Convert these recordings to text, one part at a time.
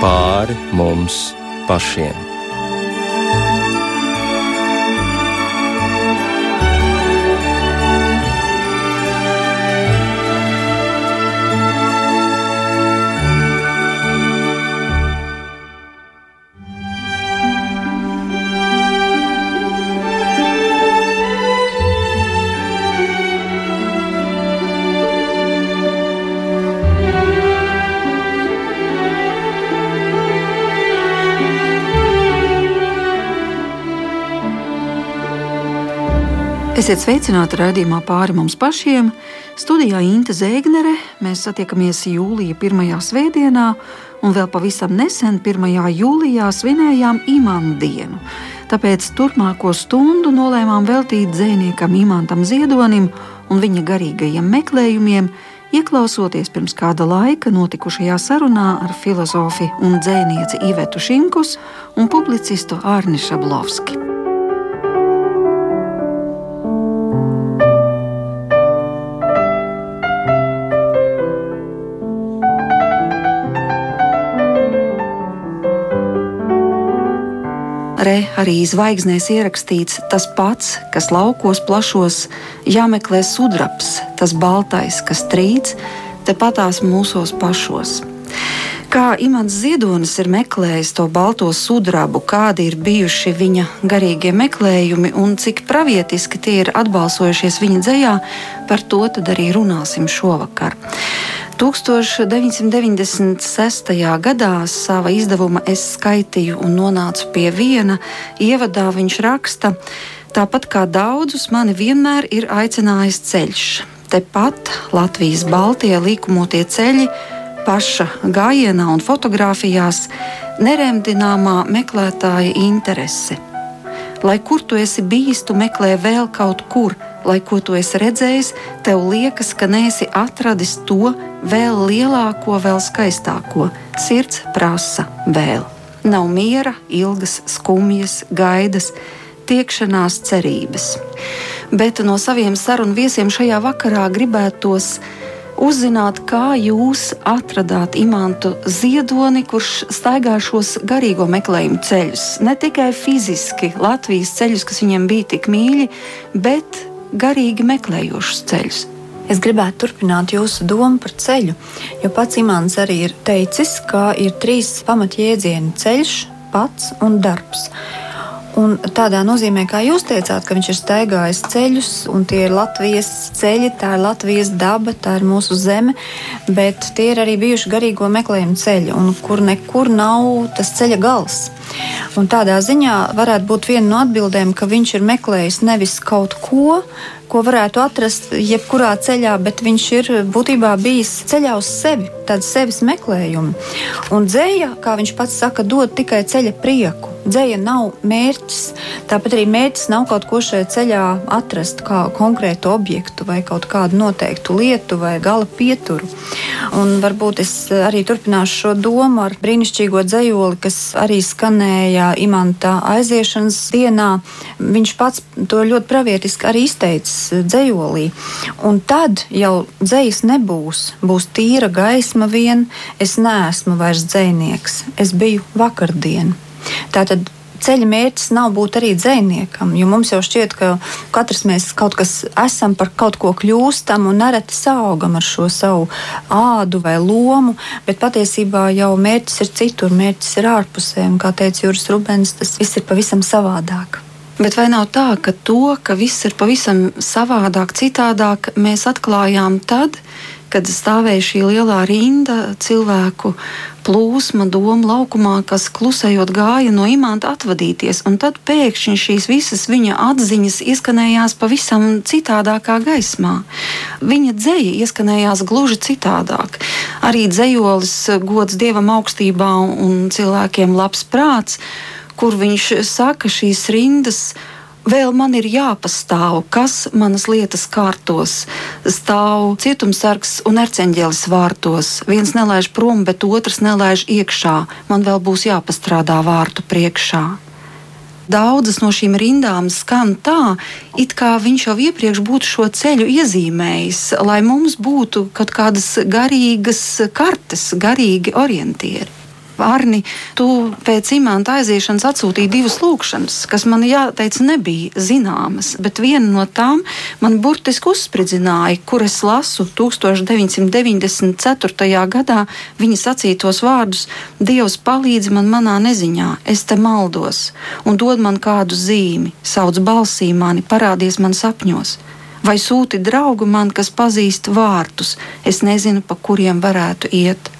pāri mums pašiem. Esiet sveicināti raidījumā pāri mums pašiem. Studijā Inte Zēgnere. Mēs satiekamies jūlija pirmajā svētdienā, un vēl pavisam nesen, 1. jūlijā, svinējām Imants dienu. Tāpēc turpmāko stundu nolēmām veltīt dziniekam Imantam Ziedonim un viņa garīgajiem meklējumiem, ieklausoties pirms kāda laika notikušajā sarunā ar filozofu un dzēnieci Ivetu Šimkus un publicistu Arni Šablovski. Arī zvaigznēs ierakstīts tas pats, kas laukos plašos, jāmeklē sudrabs, tas baltais, kas trīc, tepatās mūsos pašos. Kā Imants Ziedonis ir meklējis to balto sudrabu, kādi ir bijuši viņa garīgie meklējumi un cik pravietiski tie ir atbalsojušies viņa dzējā, par to arī runāsim šovakar. 1996. gadā sava izdevuma es skaitīju un nonācu pie viena. Ievadā viņš raksta, tāpat kā daudzus mani vienmēr ir aicinājis ceļš. Tepat Latvijas Baltijā līkumotie ceļi, paša gājienā un fotografijās, neremdināmā meklētāja interese. Lai kur tu esi bijis, tu meklē vēl kaut kur, lai ko tu esi redzējis, tev liekas, ka neesi atradis to vēl lielāko, vēl skaistāko. Sirds prasa vēl. Nav miera, ilgas, skumjas, gaidas, tiekšanās cerības. Bet no saviem sarunu viesiem šajā vakarā gribētos uzzināt, kā jūs atradāt imantu ziedoni, kurš staigā šos garīgo meklējumu ceļus. Ne tikai fiziski Latvijas ceļus, kas viņam bija tik mīļi, bet garīgi meklējošus ceļus. Es gribētu turpināt jūsu domu par ceļu, jo pats Imants arī ir teicis, ka ir trīs pamatjēdzieni - ceļš, pats un darbs. Un tādā nozīmē, kā jūs teicāt, ka viņš ir staigājis ceļus, un tie ir Latvijas ceļi, tā ir Latvijas daba, tā ir mūsu zeme, bet tie ir arī bijuši garīgo meklējumu ceļi, un kur nekur nav tas ceļa gals. Un tādā ziņā varētu būt viena no atbildēm, ka viņš ir meklējis nevis kaut ko, ko varētu atrast jebkurā ceļā, bet viņš ir būtībā bijis ceļā uz sevi, tāds sevis meklējums. Un dzēja, kā viņš pats saka, dod tikai ceļa prieku. Dzēja nav mērķis. Tāpat arī mērķis nav kaut ko šajā ceļā atrast, kā konkrētu objektu vai kaut kādu noteiktu lietu vai gala pieturu. Un varbūt es arī turpināšu šo domu ar brīnišķīgo dzējoli, kas arī skanēja imanta aiziešanas dienā. Viņš pats to ļoti pravietiski arī izteicis dzējolī. Un tad jau dzējas nebūs, būs tīra gaisma vien. Es neesmu vairs dzējnieks, es biju vakardien. Tātad ceļa mērķis nav būt arī dziniekam, jo mums jau šķiet, ka katrs mēs kaut kas esam, par kaut ko kļūstam un nereti saugam ar šo savu ādu vai lomu, bet patiesībā jau mērķis ir citur, mērķis ir ārpusē, un kā teica Juris Rubens, tas viss ir pavisam savādāk. Bet vai nav tā, ka to, ka viss ir pavisam savādāk, citādāk, mēs atklājām tad, kad stāvēja šī lielā rinda cilvēku plūsma domu laukumā, kas klusējot gāja no imanta atvadīties, un tad pēkšņi šīs visas viņa atziņas izskanējās pavisam citādākā gaismā. Viņa dzēja izskanējās gluži citādāk. Arī dzējolis gods dievam augstībā un cilvēkiem labs prāts kur viņš saka šīs rindas. Vēl man ir jāpastāv, kas manas lietas kārtos. Stāv cietumsargs un erceņģelis vārtos. Viens nelaiž prom, bet otrs nelaiž iekšā. Man vēl būs jāpastrādā vārtu priekšā. Daudzas no šīm rindām skan tā, it kā viņš jau iepriekš būtu šo ceļu iezīmējis, lai mums būtu kaut kādas garīgas kartes, garīgi orientieri. Arni, tu pēc imanta aiziešanas atsūtīji divas lūkšanas, kas man jāteic nebija zināmas, bet viena no tām man burtiski uzspridzināja, kur es lasu 1994. gadā viņa sacītos vārdus: Dievs palīdz man manā neziņā, es te maldos, un dod man kādu zīmi, sauc balsī mani, parādies man sapņos. Vai sūti draugu man, kas pazīst vārtus, es nezinu, pa kuriem varētu iet.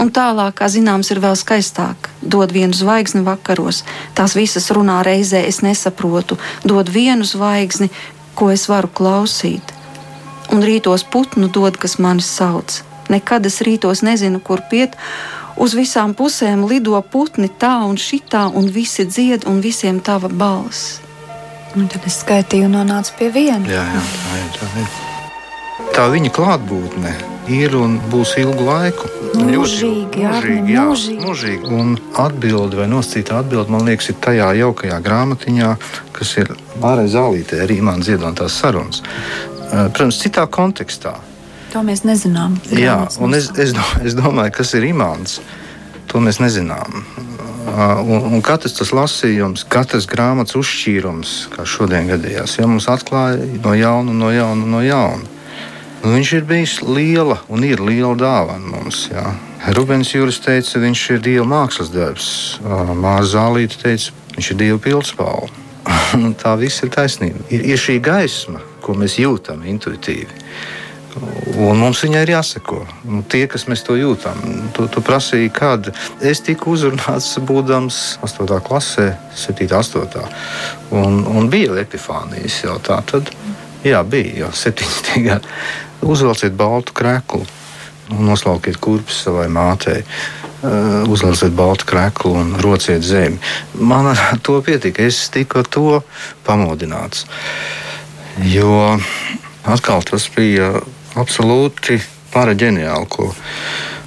Un tālāk, kā zināms, ir vēl skaistāk. Dod vienu zvaigzni vakaros, tās visas runā reizē, es nesaprotu. Dod vienu zvaigzni, ko es varu klausīt. Un rītos putnu dod, kas mani sauc. Nekad es rītos nezinu, kur piet. Uz visām pusēm lido putni tā un šitā, un visi dzied, un visiem tava balss. Un tad es skaitīju un nonācu pie viena. Jā, jā, tā ir. Tā, ir. Tā viņa klātbūtne ir un būs ilgu laiku. Mūžīgi, mūžīgi, jā, mūžīgi. mūžīgi. Un atbildi vai nosacīta atbildi, man liekas, ir tajā jaukajā grāmatiņā, kas ir Mārai Zālītē, arī man dziedātās sarunas. Eh, protams, citā kontekstā. To mēs nezinām. Jā, un es, es, es domāju, kas ir imants. To mēs nezinām. Eh, un, un katrs tas lasījums, katrs grāmatas uzšķīrums, kā šodien gadījās, jau mums atklāja no jauna, no jauna, no jauna. Nu, viņš ir bijis liela un ir liela dāvana mums. Jā. Rubens Jūras teica, viņš ir Dieva mākslas darbs. Mārza Zālīte teica, viņš ir Dieva pildspāle. tā viss ir taisnība. Ir, ir šī gaisma, ko mēs jūtam intuitīvi. Un mums viņai ir jāseko. Un tie, kas mēs to jūtam, tu, tu prasīji, kad es tiku uzrunāts, būdams 8. klasē, 7. un 8. Un, bija epifānijas jau tā. Tad, jā, bija jau 7. gadi uzvelciet baltu kreklu un noslaukiet kurpes savai mātei. Uh, uzlaižiet baltu kreklu un rociet zemi. Man ar to pietika. Es tiku ar to pamodināts. Jo atkal tas bija absolūti paraģeniāli, ko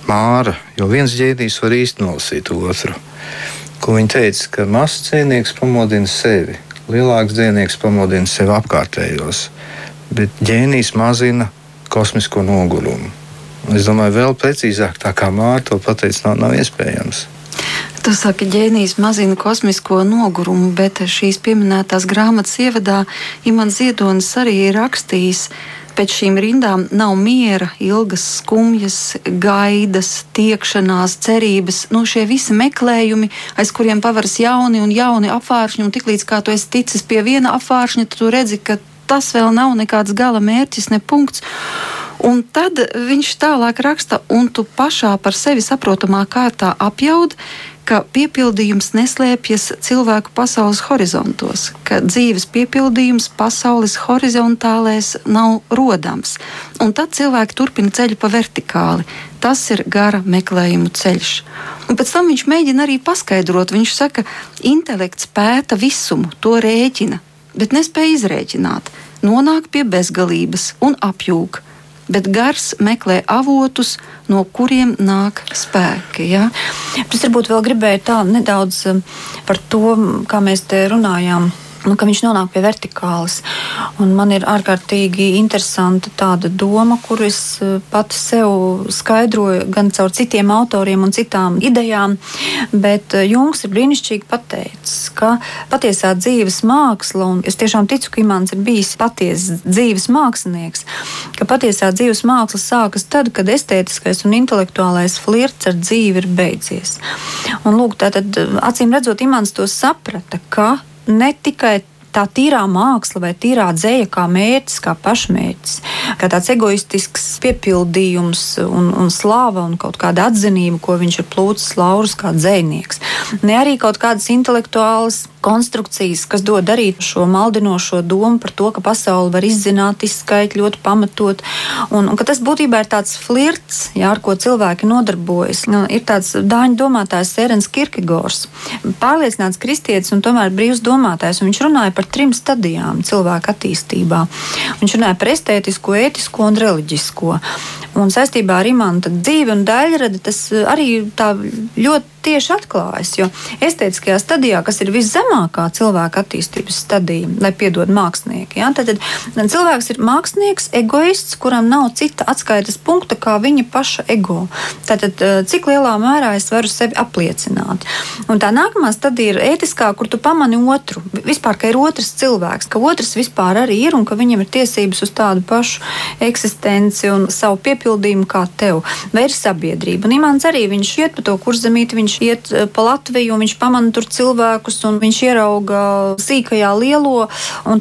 Māra, jo viens ģēdijs var īsti nolasīt otru. Ko viņa teica, ka mazs dzīvnieks pamodina sevi, lielāks dzīvnieks pamodina sevi apkārtējos, bet ģēnijs mazina kosmisko nogurumu. Es domāju, vēl precīzāk, tā kā Mārta to pateica, nav, nav iespējams. Tu saki, ģēnijs mazina kosmisko nogurumu, bet šīs pieminētās grāmatas ievadā Imants Ziedonis arī ir rakstījis. Pēc šīm rindām nav miera, ilgas skumjas, gaidas, tiekšanās, cerības. Nu, šie visi meklējumi, aiz kuriem pavaras jauni un jauni apvāršņi, un tiklīdz kā tu esi ticis pie viena apvāršņa, tu redzi, ka tas vēl nav nekāds gala mērķis, ne punkts. Un tad viņš tālāk raksta, un tu pašā par sevi saprotamā kārtā apjaud, ka piepildījums neslēpjas cilvēku pasaules horizontos, ka dzīves piepildījums pasaules horizontālēs nav rodams. Un tad cilvēki turpina ceļu pa vertikāli. Tas ir gara meklējumu ceļš. Un pēc tam viņš mēģina arī paskaidrot. Viņš saka, intelekts pēta visumu, to rēķina, bet nespēja izrēķināt, nonāk pie bezgalības un apjūg. Bet gars meklē avotus, no kuriem nāk spēki. Ja? Es varbūt vēl gribēju tā nedaudz um, par to, kā mēs te runājām nu, ka viņš nonāk pie vertikālas. Un man ir ārkārtīgi interesanta tāda doma, kuru es eh, pati sev skaidroju gan caur citiem autoriem un citām idejām. Bet eh, Jungs ir brīnišķīgi pateicis, ka patiesā dzīves māksla, un es tiešām ticu, ka Imants ir bijis patiesa dzīves mākslinieks, ka patiesā dzīves māksla sākas tad, kad estētiskais un intelektuālais flirts ar dzīvi ir beidzies. Un, lūk, tātad, acīm redzot, Imants to saprata, ka ne tikai tā tīrā māksla vai tīrā dzēja kā mērķis, kā pašmērķis, kā tāds egoistisks piepildījums un, un slāva un kaut kāda atzinība, ko viņš ir plūcis laurus kā dzējnieks. Ne arī kaut kādas intelektuālas konstrukcijas, kas dod arī šo maldinošo domu par to, ka pasauli var izzināt, izskaidrot, pamatot. Un, un tas būtībā ir tāds flirts, jā, ar ko cilvēki nodarbojas. Nu, ir tāds dāņu domātājs Sērens Kirkegors, pārliecināts kristietis un tomēr brīvs domātājs. Viņš runāja par trim stadijām cilvēka attīstībā. Viņš runāja par estētisko, ētisko un reliģisko. Un saistībā ar imanta dzīvi un daļradi tas arī tā ļoti tieši atklājas. Jo estētiskajā stadijā, kas ir viszemākā cilvēka attīstības stadija, lai piedod mākslinieki, ja, tad, tad cilvēks ir mākslinieks, egoists, kuram nav cita atskaites punkta kā viņa paša ego. Tātad, eh, cik lielā mērā es varu sevi apliecināt. Un tā nākamā stadija ir ētiskā, kur tu pamani otru. Vispār, ka ir otrs cilvēks, ka otrs vispār arī ir un ka viņam ir tiesības uz tādu pašu eksistenci un savu piepildījumu kā tev. Vai ir sabiedrība? Un Imants arī viņš iet pa to kurzemīti, viņš iet eh, pa Latviju viņš pamana tur cilvēkus un viņš ierauga sīkajā lielo.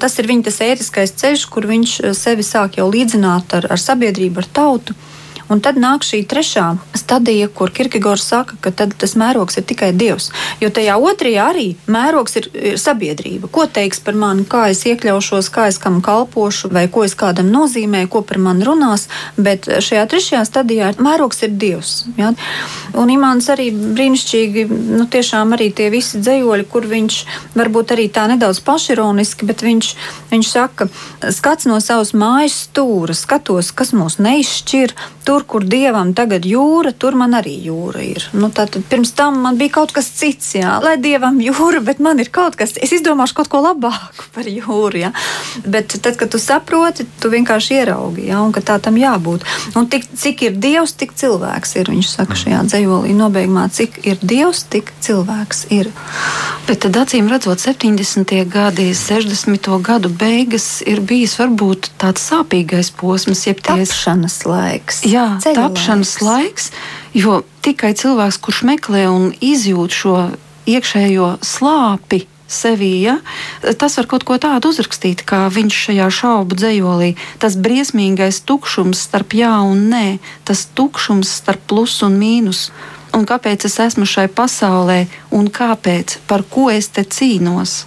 Tas ir viņa tas ētiskais ceļš, kur viņš eh, sevi sāk jau līdzināt ar, ar sabiedrību, ar tautu. Un tad nāk šī trešā stadija, kur Kirkegors saka, ka tas mērogs ir tikai Dievs. Jo tajā otrajā arī mērogs ir, ir sabiedrība. Ko teiks par mani, kā es iekļaušos, kā es kam kalpošu, vai ko es kādam nozīmēju, ko par mani runās. Bet šajā trešajā stadijā mērogs ir Dievs. Ja? Un Imants arī brīnišķīgi, nu tiešām arī tie visi dzējoļi, kur viņš varbūt arī tā nedaudz pašironiski, bet viņš, viņš saka, skats no savas mājas stūra, skatos, kas mūs neizšķir, tur tur, kur dievam tagad jūra, tur man arī jūra ir. Nu, tātad pirms tam man bija kaut kas cits, jā, lai dievam jūra, bet man ir kaut kas, es izdomāšu kaut ko labāku par jūru. Jā. Bet tad, kad tu saproti, tu vienkārši ieraugi, jā, un ka tā tam jābūt. Un tik, cik ir dievs, tik cilvēks ir. Viņš saka šajā dzējolī nobeigumā, cik ir dievs, tik cilvēks ir. Bet tad acīm redzot, 70. gadi, 60. gadu beigas ir bijis varbūt tāds sāpīgais posms, jeb tiesas laiks. Jā, jā, tapšanas laiks. jo tikai cilvēks, kurš meklē un izjūt šo iekšējo slāpi, sevī, ja, tas var kaut ko tādu uzrakstīt, kā viņš šajā šaubu dzējolī. Tas briesmīgais tukšums starp jā un nē, tas tukšums starp plus un mīnus. Un kāpēc es esmu šai pasaulē, un kāpēc, par ko es te cīnos?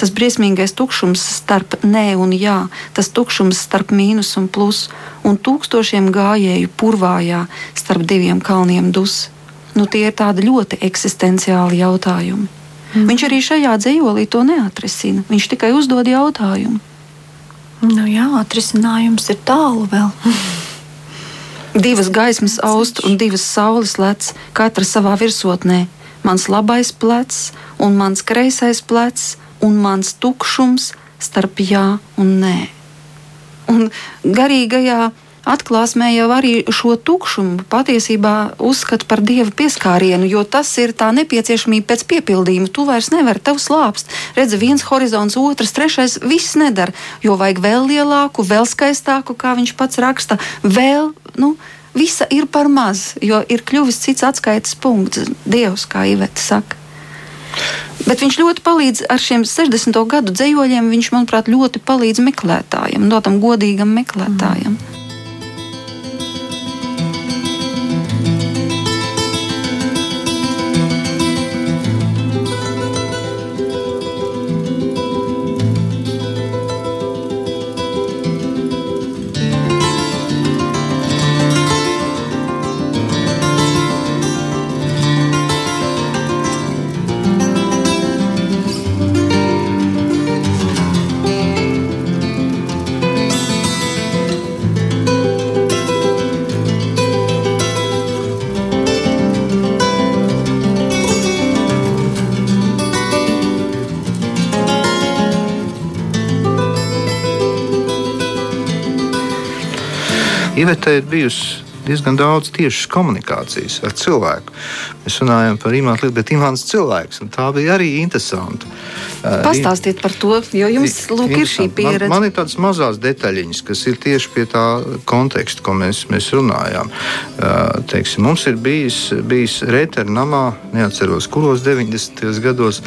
Tas briesmīgais tukšums starp nē un jā, tas tukšums starp mīnus un plus, un tūkstošiem gājēju purvājā starp diviem kalniem dus. Nu, tie ir tādi ļoti eksistenciāli jautājumi. Mm. Viņš arī šajā dzīslī to neatrisina. Viņš tikai uzdod jautājumu. Nu jā, atrisinājums ir tālu vēl. divas gaismas aust un divas saules lec, katra savā virsotnē. Mans labais plecs un mans kreisais plecs, un mans tukšums starp jā un nē. Un garīgajā atklāsmē jau arī šo tukšumu patiesībā uzskata par dieva pieskārienu, jo tas ir tā nepieciešamība pēc piepildījuma. Tu vairs nevari, tev slāpst. Redzi, viens horizonts, otrs, trešais, viss nedara, jo vajag vēl lielāku, vēl skaistāku, kā viņš pats raksta, vēl. Nu, Visa ir par maz, jo ir kļuvis cits atskaites punkts, Dievs, kā Iveta saka. Bet viņš ļoti palīdz ar šiem 60. gadu dzējoļiem. Viņš, manuprāt, ļoti palīdz meklētājiem, no tam godīgam meklētājam. Mm. Ivetē ir bijusi diezgan daudz tiešas komunikācijas ar cilvēku. Mēs runājam par imānu lietu, bet imāns cilvēks. Tā bija arī interesanti. Pastāstiet par to, jo jums lūk, ir šī pieredze. Man, man ir tādas mazas detaļiņas, kas ir tieši pie tā konteksta, ko mēs, mēs runājām. Teiksim, mums ir bijis, bijis Rētera namā, neatceros, kuros 90. gados,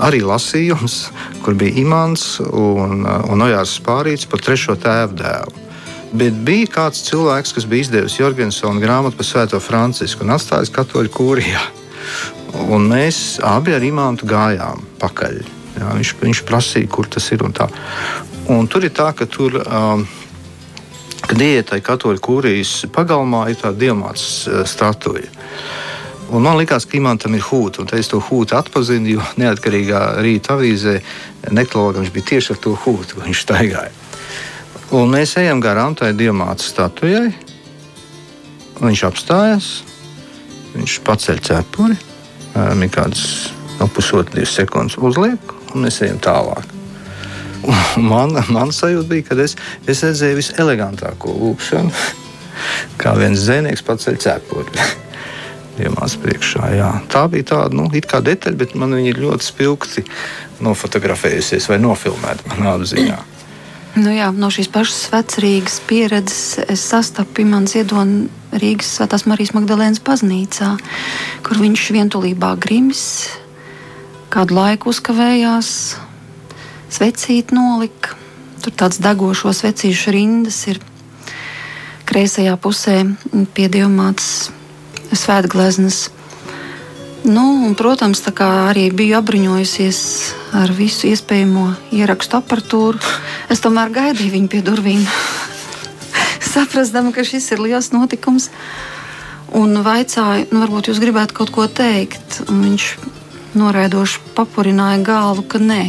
arī lasījums, kur bija imants un, un Ojārs Spārīts par trešo tēvu dēlu. Bet bija kāds cilvēks, kas bija izdevis Jorgensona grāmatu par Svēto Francisku un atstājis katoļu kūrijā. Un mēs abi ar imantu gājām pakaļ. Jā, viņš, viņš prasīja, kur tas ir. Un tā. un tur ir tā, ka tur. Um, Kad tajā katoļu kūrijas pagalmā, ir tāda diamāts uh, statuja. Un man liekas, ka imantam ir hūta, es to hūtu atpazinu, jo neatkarīgā rīta avīzē neklogam viņš bija tieši ar to hūtu, ko viņš staigāja. Un mēs ejam garām tai diamāta statujai. Viņš apstājas, viņš paceļ cepuri, ir kādas no nu, pusotras, divas sekundes uzliek, un mēs ejam tālāk. Man, man sajūta bija, ka es, es redzēju viselegantāko lūkšanu, kā viens zvejnieks ir cepuri. Iemācījās priekšā. Jā. Tā bija tāda nu, detaļa, bet man viņa ļoti spilgti nofotografējusies vai nofilmēta manā apziņā. Nu jā, no šīs pašas vecrīgas pieredzes es sastapu Imants Ziedonu Rīgas Svētās Marijas Magdalēnas baznīcā, kur viņš vientulībā grims, kādu laiku uzkavējās, svecīt nolika. Tur tāds degošo svecīšu rindas ir kreisajā pusē pie dievmātes svētgleznas. Nu, un, protams, arī biju apbruņojusies ar visu iespējamo ierakstu aparatūru. Es tomēr gaidīju viņu pie durvīm, saprastama, ka šis ir liels notikums. Un vaicāju, nu, varbūt jūs gribētu kaut ko teikt. Un viņš noraidoši papurināja galvu, ka nē.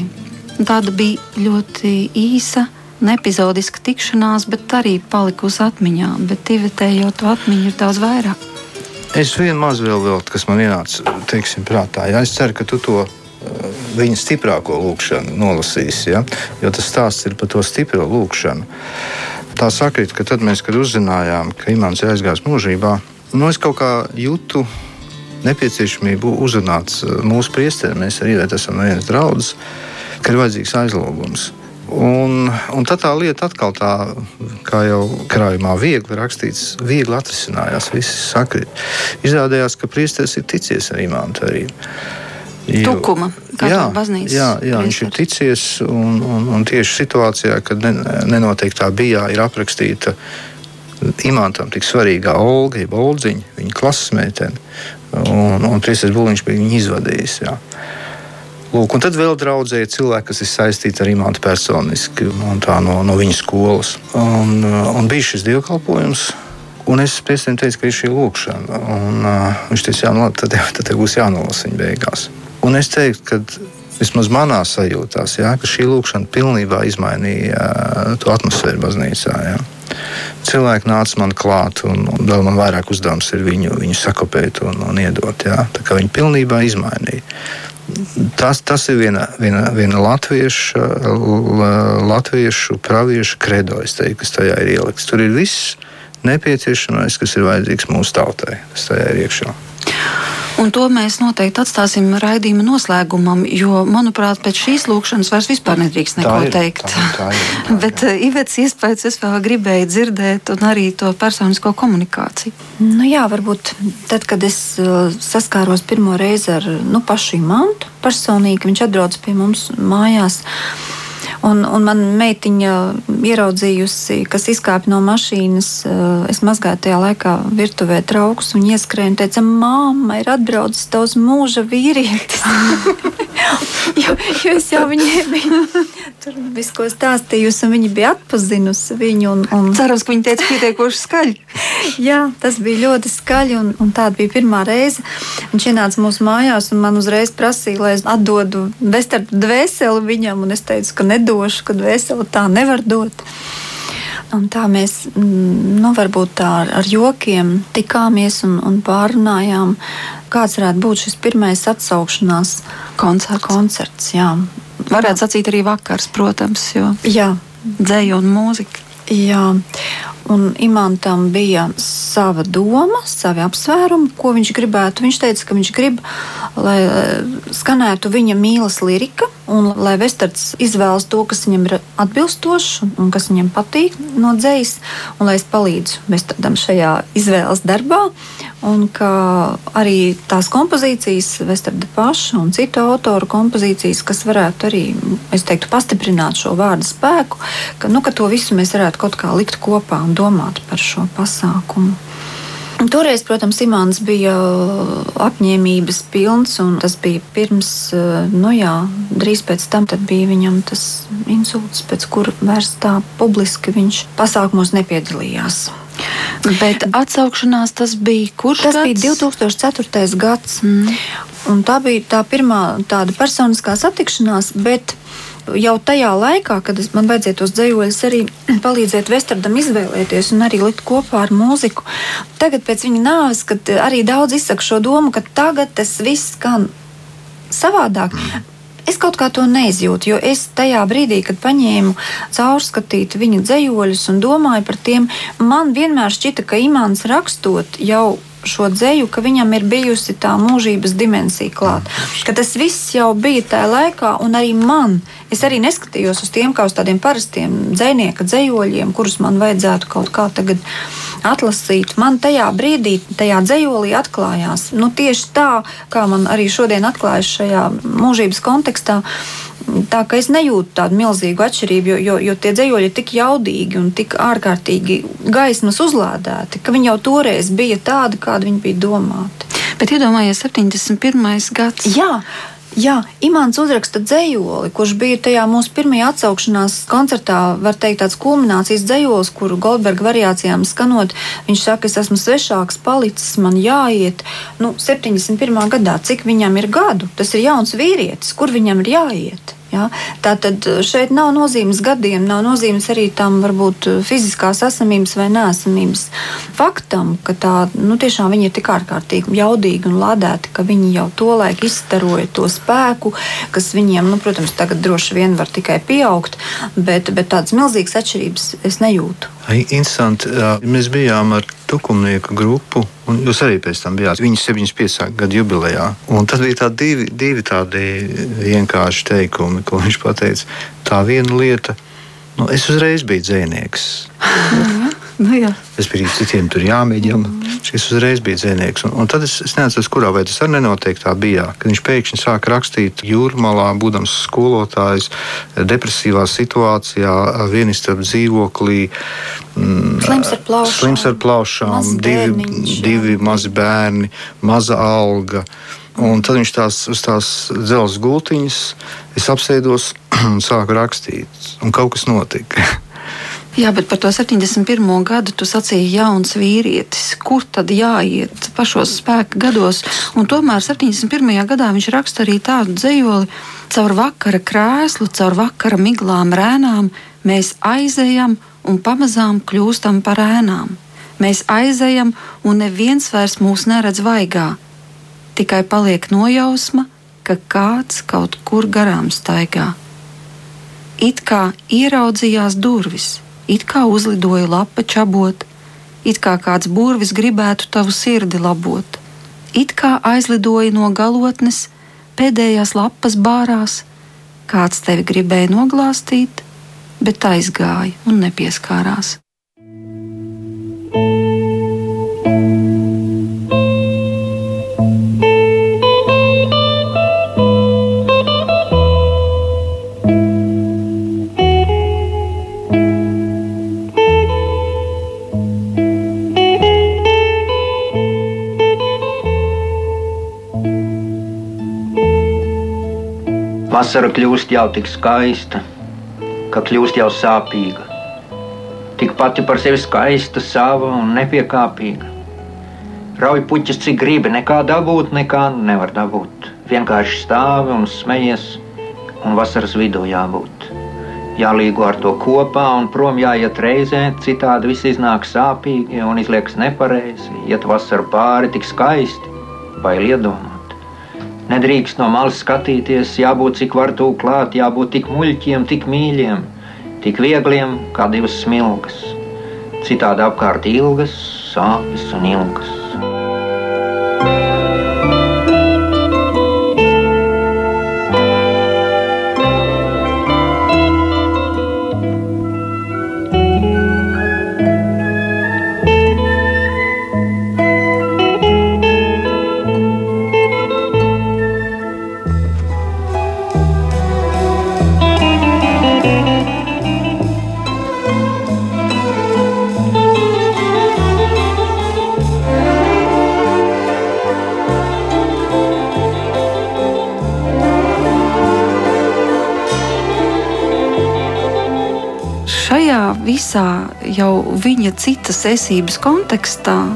Un tāda bija ļoti īsa, nepizodiska tikšanās, bet arī palikusi atmiņā. Bet Ivetējot to atmiņu ir daudz vairāk. Es vienu mazu vēl, vēl kas man ienāca teiksim, prātā. Jā, es ceru, ka tu to viņa stiprāko lūkšanu nolasīsi. Ja? Jo tas stāsts ir par to stipro lūkšanu. Tā sakrīt, ka tad mēs, kad uzzinājām, ka Imants ir aizgājis mūžībā, nu es kaut kā jūtu nepieciešamību uzrunāt uh, mūsu priesteriem. Mēs arī esam no vienas draudzes, ka ir vajadzīgs aizlūgums. Un, un tad tā lieta atkal tā, kā jau krājumā, viegli rakstīts, viegli atrisinājās. Viss sakrit. Izrādījās, ka priesteris ir ticies ar imantu arī. Jo, Tukuma, jā, baznīcas jā, jā viņš ir ticies, un, un, un tieši situācijā, kad ne, nenoteiktā bijā ir aprakstīta imantam tik svarīgā Olga, jeb Oldziņa, viņa klases meitene, un, un priesteris Buliņš bija viņu izvadījis. Jā. Lūk, un tad vēl draudzēja cilvēki, kas ir saistīti ar imantu personiski no, no viņa skolas. Un, un bija šis dievkalpojums. Un es pēc tam teicu, ka ir šī lūkšana. Un, uh, viņš teica, jā, nu, labi, tad, tad būs jānolasa viņa beigās. Un es teiktu, ka vismaz manā sajūtās, jā, ka šī lūkšana pilnībā izmainīja uh, to atmosfēru baznīcā. Jā. Cilvēki nāca man klāt, un, un vēl man vairāk uzdevums ir viņu, viņu sakopēt un, un iedot. Jā. Tā kā viņi pilnībā izmainīja tas, tas ir viena, viena, viena latviešu, latviešu praviešu kredo, teiktu, kas tajā ir ielikts. Tur ir viss nepieciešamais, kas ir vajadzīgs mūsu tautai, kas tajā ir iekšā. Un to mēs noteikti atstāsim raidījuma noslēgumam, jo, manuprāt, pēc šīs lūkšanas vairs vispār nedrīkst neko ir, teikt. Tā, tā ir, tā, Bet uh, Ivets iespējas es vēl gribēju dzirdēt, un arī to personisko komunikāciju. Nu jā, varbūt tad, kad es uh, saskāros pirmo reizi ar nu, pašu mantu personīgi, viņš atbrauc pie mums mājās. Un, un man meitiņa ieraudzījusi, kas izkāpa no mašīnas. Eh, es mazgāju tajā laikā virtuvē traukus un ieskrēju un teica, māma, ir atbraucis tavs mūža vīrietis. jo, jo es jau viņai biju tur visu ko stāstījusi, un viņa bija atpazinusi viņu. Un, un... Cerams, ka viņa teica pietiekoši skaļi. Jā, tas bija ļoti skaļi, un, un tāda bija pirmā reize. Viņš ienāca mūsu mājās, un man uzreiz prasīja, lai es atdodu vestardu dvēseli viņam, un es teicu, ka nedošu, ka dvēseli tā nevar dot. Un tā mēs mm, nu, varbūt tā ar jokiem tikāmies un, un pārunājām, kāds varētu būt šis pirmais atsaukšanās koncerts. koncerts jā. Varētu jā. sacīt arī vakars, protams, jo dzēja un mūzika. Jā, un Imantam bija sava doma, savi apsvērumi, ko viņš gribētu. Viņš teica, ka viņš grib, lai skanētu viņa mīlas lirika, un lai Vestards izvēlas to, kas viņam ir atbilstošs un kas viņam patīk no dzējas, un lai es palīdzu Vestardam šajā izvēles darbā. Un ka arī tās kompozīcijas, Vestarda paša un citu autoru kompozīcijas, kas varētu arī, es teiktu, pastiprināt šo vārdu spēku, ka, nu, ka to visu mēs varētu kaut kā likt kopā un domāt par šo pasākumu. Toreiz, protams, Imants bija uh, apņēmības pilns, un tas bija pirms, uh, nu jā, drīz pēc tam bija viņam tas insults, pēc kura vairs tā publiski viņš pasākumos nepiedalījās. Bet atsaukšanās tas bija kurš? Tas gads? bija 2004. gads. Mm. Un tā bija tā pirmā tāda personiskā satikšanās, bet jau tajā laikā, kad es, man vajadzēja tos dzējoļus arī palīdzēt Vestardam izvēlēties un arī likt kopā ar mūziku. Tagad pēc viņa nāves, kad arī daudz izsaka šo domu, ka tagad tas viss skan savādāk. Es kaut kā to neizjūtu, jo es tajā brīdī, kad paņēmu caurskatīt viņa dzējoļus un domāju par tiem, man vienmēr šķita, ka Imants rakstot jau šo dzēju, ka viņam ir bijusi tā mūžības dimensija klāta. Ka tas viss jau bija tajā laikā, un arī man. Es arī neskatījos uz tiem kā uz tādiem parastiem dzinieka dzējoļiem, kurus man vajadzētu kaut kā tagad atlasīt. Man tajā brīdī, tajā dzējolī atklājās nu, tieši tā, kā man arī šodien atklājas šajā mūžības kontekstā. Tā kā es nejūtu tādu milzīgu atšķirību, jo, jo, jo tie dzējoļi ir tik jaudīgi un tik ārkārtīgi gaismas uzlādēti, ka viņi jau toreiz bija tādi, kādi viņi bija domāti. Bet iedomājieties, 71. gads. Jā, Jā, Imants uzraksta dzējoli, kurš bija tajā mūsu pirmajā atsaukšanās koncertā, var teikt, tāds kulminācijas dzējols, kuru Goldberga variācijām skanot. Viņš saka, es esmu svešāks, palicis, man jāiet. Nu, 71. gadā, cik viņam ir gadu, tas ir jauns vīrietis, kur viņam ir jāiet. Ja? Tātad eh, šeit nav nozīmes gadiem, nav nozīmes arī tam varbūt eh, fiziskās esamības vai nesamības faktam, ka tā nu, tiešām viņi ir tik ārkārtīgi jaudīgi un ladēti, ka viņi jau tolaik izstaroja to spēku, kas viņiem, nu, protams, tagad droši vien var tikai pieaugt, bet, bet tādas milzīgas atšķirības es nejūtu. Interesanti. Mēs bijām ar tukumnieku grupu, un jūs arī pēc tam bijāt viņa 75. gada jubilejā. Un tad bija tādi divi, divi tādi vienkārši teikumi, ko viņš teica. Tā viena lieta, nu, es uzreiz biju dzēnieks. Nu, jā. es biju citiem tur jāmēģina. Mm. Šis uzreiz bija dzinieks. Un, un tad es, es neatceros, kurā veidā tas arī nenoteikti tā bija. Kad viņš pēkšņi sāka rakstīt jūrmalā, būdams skolotājs, depresīvā situācijā, vienistabas dzīvoklī. Mm, slims ar plaušām, slims ar plaušām divi, bērniņš, divi mazi bērni, maza alga. Un tad viņš tās uz tās dzelzceļa gultiņas, es apsēdos un sāku rakstīt. Un kaut kas notika. Jā, bet par to 71. gadu tu sacīji jauns vīrietis. Kur tad jāiet pašos spēka gados? Un tomēr 71. gadā viņš raksta arī tādu dzējoli. Caur vakara krēslu, caur vakara miglām rēnām mēs aizejam un pamazām kļūstam par ēnām. Mēs aizejam un neviens vairs mūs neredz vaigā. Tikai paliek nojausma, ka kāds kaut kur garām staigā. It kā ieraudzījās durvis it kā uzlidoja lapa čabot, it kā kāds burvis gribētu tavu sirdi labot, it kā aizlidoja no galotnes, pēdējās lapas bārās, kāds tevi gribēja noglāstīt, bet aizgāja un nepieskārās. Vasara kļūst jau tik skaista, ka kļūst jau sāpīga. Tik pati par sevi skaista, sava un nepiekāpīga. Rauj puķis, cik gribi, nekā dabūt, nekā nevar dabūt. Vienkārši stāvi un smejies, un vasaras vidū jābūt. Jālīgo ar to kopā un prom jāiet reizē, citādi viss iznāk sāpīgi un izliekas nepareizi. Iet vasara pāri tik skaisti, bail iedomāt. Nedrīkst no malas skatīties, jābūt cik var tūlīt klāt, jābūt tik muļķiem, tik mīļiem, tik viegliem kā divas smilgas. Citādi apkārt ilgas, sāpes un ilgas. Visā jau viņa citas esības kontekstā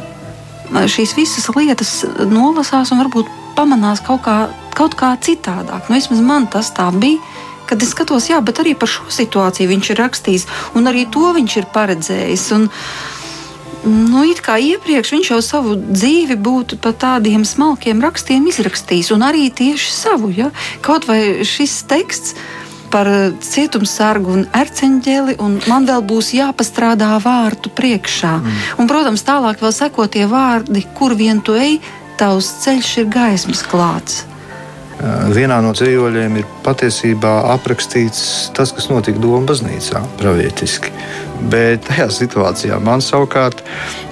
šīs visas lietas nolasās un varbūt pamanās kaut kā, kaut kā citādāk. Nu, vismaz man tas tā bija, kad es skatos, jā, bet arī par šo situāciju viņš ir rakstījis, un arī to viņš ir paredzējis. Un, Nu, it kā iepriekš viņš jau savu dzīvi būtu pa tādiem smalkiem rakstiem izrakstījis, un arī tieši savu. Ja? Kaut vai šis teksts par cietumsargu un erceņģeli, un man vēl būs jāpastrādā vārtu priekšā. Mm. Un, protams, tālāk vēl seko tie vārdi, kur vien tu ej, tavs ceļš ir gaismas klāts. Vienā no dzīvoļiem ir patiesībā aprakstīts tas, kas notika Doma baznīcā, pravietiski. Bet tajā situācijā man savukārt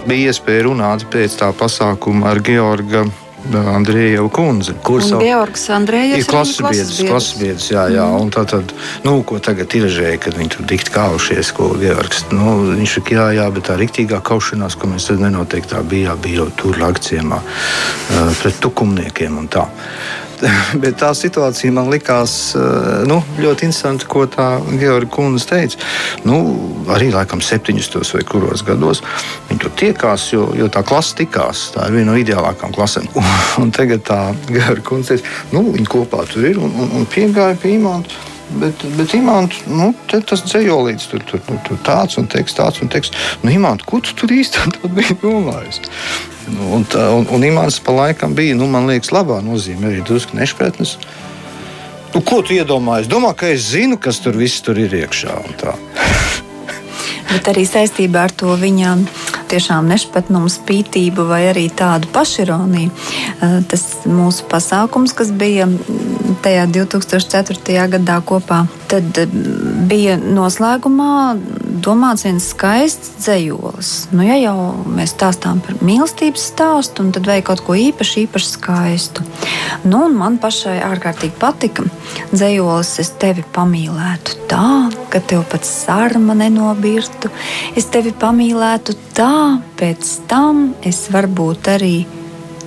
bija iespēja runāt pēc tā pasākuma ar Georgu Andrēju kundzi. Kur savu... Georgs Andrējs ir klasisbiedrs, klasisbiedrs, jā, jā. Mm. Un tā tad, nu, ko tagad tiržēja, kad viņi tur dikti kaušies, ko Georgs, nu, viņš saka, jā, jā, bet tā riktīgā kaušanās, ko mēs tad nenoteiktā bija, bija tur lakciemā pret tukumniekiem un tā. bet tā situācija man likās eh, nu, ļoti interesanti, ko tā Georgi Kunze teica. Nu, arī laikam 70. vai kuros gados viņi tur tiekās, jo, jo tā klase tikās. Tā ir viena no ideālākajām klasēm. Un, un tagad tā Georgi Kunze teica, nu, viņi kopā tur ir un, un, un piegāja pie imanta. Bet, bet imants, nu, tas dzējolīts, tur, tur, tur, tur tāds un teiks, tāds un teiks. Nu, imants, ko tu tur īstenībā biji domājis? Nu, un, tā, un, un imants pa laikam bija, nu, man liekas, labā nozīmē, arī drusku nešpratnes. Nu, ko tu iedomājies? Domā, ka es zinu, kas tur viss tur ir iekšā. Bet arī saistībā ar to viņa tiešām nešpatnumu, spītību vai arī tādu pašironiju. Eh, tas mūsu pasākums, kas bija tajā 2004. gadā kopā, tad eh, bija noslēgumā domāts viens skaists dzējolis. Nu, ja jau mēs stāstām par mīlestības stāstu, tad vajag kaut ko īpaši, īpaši skaistu. Nu, man pašai ārkārtīgi patika dzējolis, es tevi pamīlētu tā, ka tev pat sarma nenobirtu. Es tevi pamīlētu tā, pēc tam es varbūt arī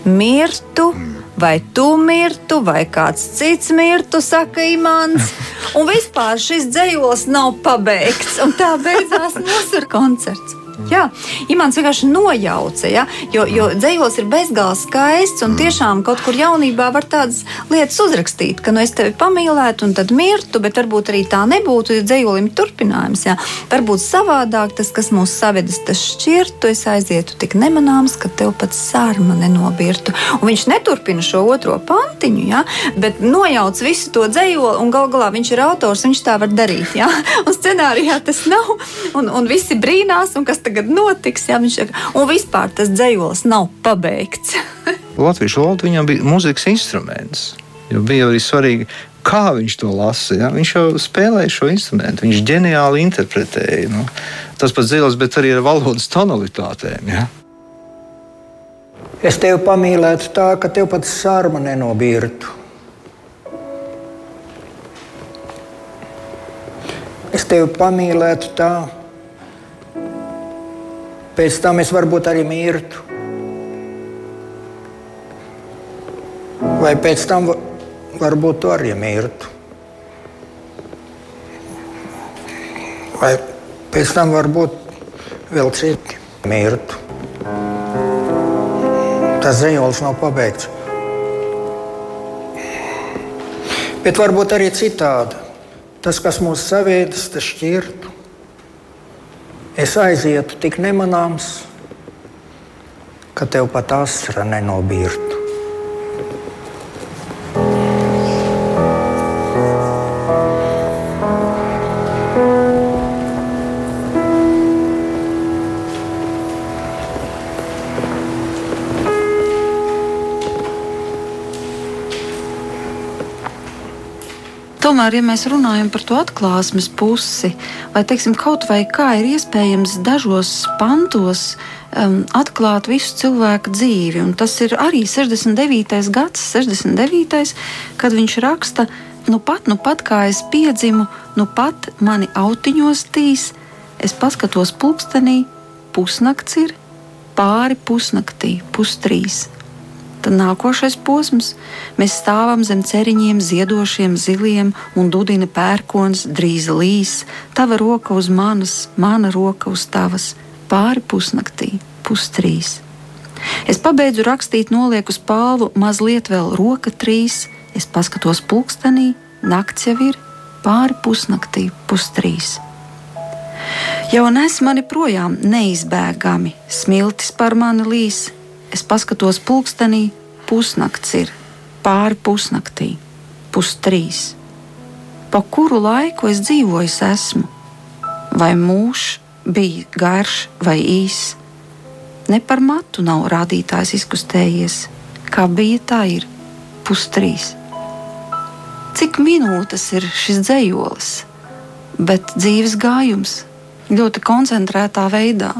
mirtu. Mm vai tu mirtu, vai kāds cits mirtu, saka Imants. Un vispār šis dzējos nav pabeigts, un tā beidzās mūsu koncerts. Jā, Imants vienkārši nojauca, ja? jo, jo dzējos ir bezgalīgi skaists un tiešām kaut kur jaunībā var tādas lietas uzrakstīt, ka nu es tevi pamīlētu un tad mirtu, bet varbūt arī tā nebūtu, ja dzējolim turpinājums. Ja? Varbūt savādāk tas, kas mūs savedis, tas šķirtu, es aizietu tik nemanāms, ka tev pat sārma nenobirtu. Un viņš neturpina šo otro pantiņu, ja? bet nojauc visu to dzējoli un gal galā viņš ir autors, viņš tā var darīt. Ja? Un scenārijā tas nav, un, un visi brīnās, un kas tagad notiks. Jā, viņš saka, un vispār tas dzējols nav pabeigts. Latviešu valoda viņam bija mūzikas instruments. Jo bija arī svarīgi, kā viņš to lasa. Ja? Viņš jau spēlēja šo instrumentu, viņš ģeniāli interpretēja. Nu. Tas pats dzīvos, bet arī ar valodas tonalitātēm. Ja? Es tevi pamīlētu tā, ka tev pat sārma nenobirtu. Es tevi pamīlētu tā, Pēc tam es varbūt arī mirtu. Vai pēc tam varbūt tu arī mirtu. Vai pēc tam varbūt vēl citi mirtu. Tas ziņojums nav pabeigts. Bet varbūt arī citādi. Tas, kas mūs savēdis, tas šķirtu es aizietu tik nemanāms, ka tev pat asra nenobirtu. Tomēr, ja mēs runājam par to atklāsmes pusi, vai teiksim, kaut vai kā ir iespējams dažos pantos um, atklāt visu cilvēku dzīvi, un tas ir arī 69. gads, 69. kad viņš raksta, nu pat, nu pat kā es piedzimu, nu pat mani autiņos tīs, es paskatos pulkstenī, pusnakts ir, pāri pusnaktī, pustrīs. Tad nākošais posms - mēs stāvam zem ceriņiem, ziedošiem, ziliem, un dudina pērkons, drīz līs. Tava roka uz manas, mana roka uz tavas, pāri pusnaktī, pustrīs. Es pabeidzu rakstīt, nolieku uz palvu, mazliet vēl roka trīs, es paskatos pulkstenī, nakts jau ir, pāri pusnaktī, pustrīs. Jau nes mani projām neizbēgami, smiltis par mani līs, es paskatos pulkstenī, pusnakts ir, pāri pusnaktī, pustrīs. Pa kuru laiku es dzīvoju, esmu? Vai mūžs bija garš vai īss? Ne par matu nav rādītājs izkustējies, kā bija tā ir pustrīs. Cik minūtes ir šis dzējolis, bet dzīves gājums ļoti koncentrētā veidā.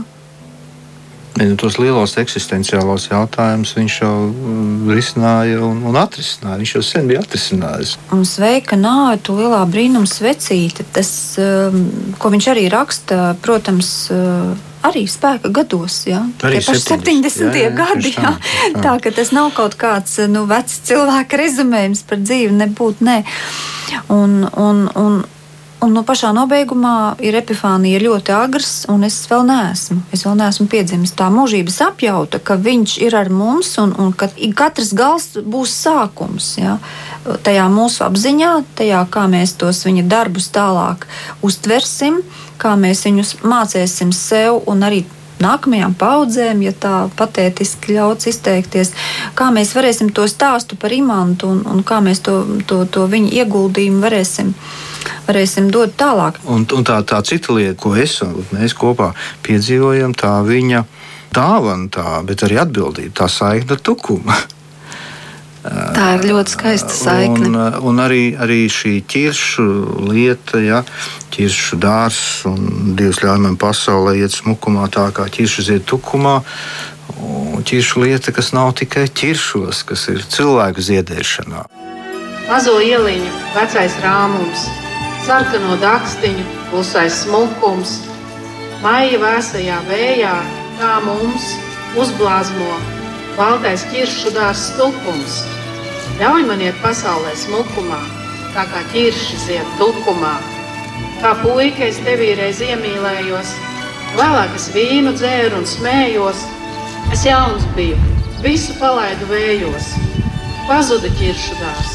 Ja, tos lielos eksistenciālos jautājumus viņš jau mm, risināja un, un atrisināja. Viņš jau sen bija atrisinājis. Un sveika nāve, tu lielā brīnuma svecīte. Tas, um, ko viņš arī raksta, protams, uh, arī spēka gados. Ja? Arī 70. 70. Jā, jā, gadi. Jā. Jā. Tā ka tas nav kaut kāds nu, vecs cilvēka rezumējums par dzīvi, nebūtu nē. Un, un, un, Un no pašā nobeigumā ir epifānija ļoti agrs, un es vēl neesmu. Es vēl neesmu piedzimis. Tā mūžības apjauta, ka viņš ir ar mums un, un ka katrs gals būs sākums. Ja? Tajā mūsu apziņā, tajā kā mēs tos viņa darbus tālāk uztversim, kā mēs viņus mācīsim sev un arī nākamajām paudzēm, ja tā patētiski ļauts izteikties, kā mēs varēsim to stāstu par imantu un, un kā mēs to, to, to viņa ieguldījumu varēsim, varēsim dot tālāk. Un, un tā, tā cita lieta, ko es un mēs kopā piedzīvojam, tā viņa dāvana, tā, bet arī atbildība, tā saikta tukuma. Tā ir ļoti skaista saikne. Un, un arī, arī šī ķiršu lieta, ja, ķiršu dārsts un Dievs ļauj man pasaulē iet smukumā tā kā ķiršu zied tukumā. Un ķiršu lieta, kas nav tikai ķiršos, kas ir cilvēku ziedēšanā. Mazo ieliņu, vecais rāmums, sarkano dakstiņu, klusais smukums, maija vēsajā vējā, kā mums uzblāzmo baltais ķiršu dārsts tukums Ļauj man iet pasaulē smukumā, tā kā ķirši zied tukumā. Kā puika es tevī reiz iemīlējos, vēlāk es vīnu dzēru un smējos. Es jauns biju, visu palaidu vējos, pazuda ķiršu dārs.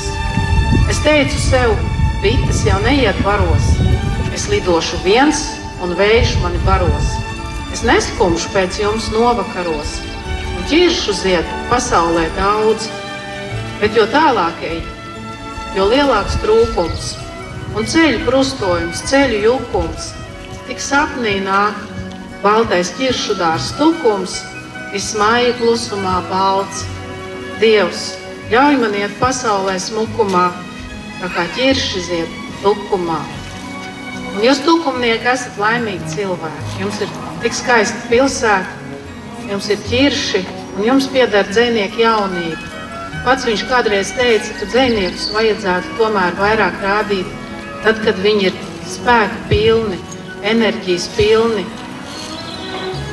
Es teicu sev, bites jau neiet baros, es lidošu viens un vējš mani baros. Es neskumšu pēc jums novakaros, ķiršu zied pasaulē daudz Bet jo tālāk ej, jo lielāks trūkums un ceļu krustojums, ceļu jukums, tik sapnī nāk baltais ķiršu dārs tukums, vismāja klusumā balts. Dievs, ļauj man iet pasaulē smukumā, tā kā ķirši zied tukumā. Un jūs, tukumnieki, esat laimīgi cilvēki. Jums ir tik skaista pilsēta, jums ir ķirši un jums pieder dzinieku jaunība. Pats viņš kādreiz teica, ka dziniekus vajadzētu tomēr vairāk rādīt, tad, kad viņi ir spēka pilni, enerģijas pilni,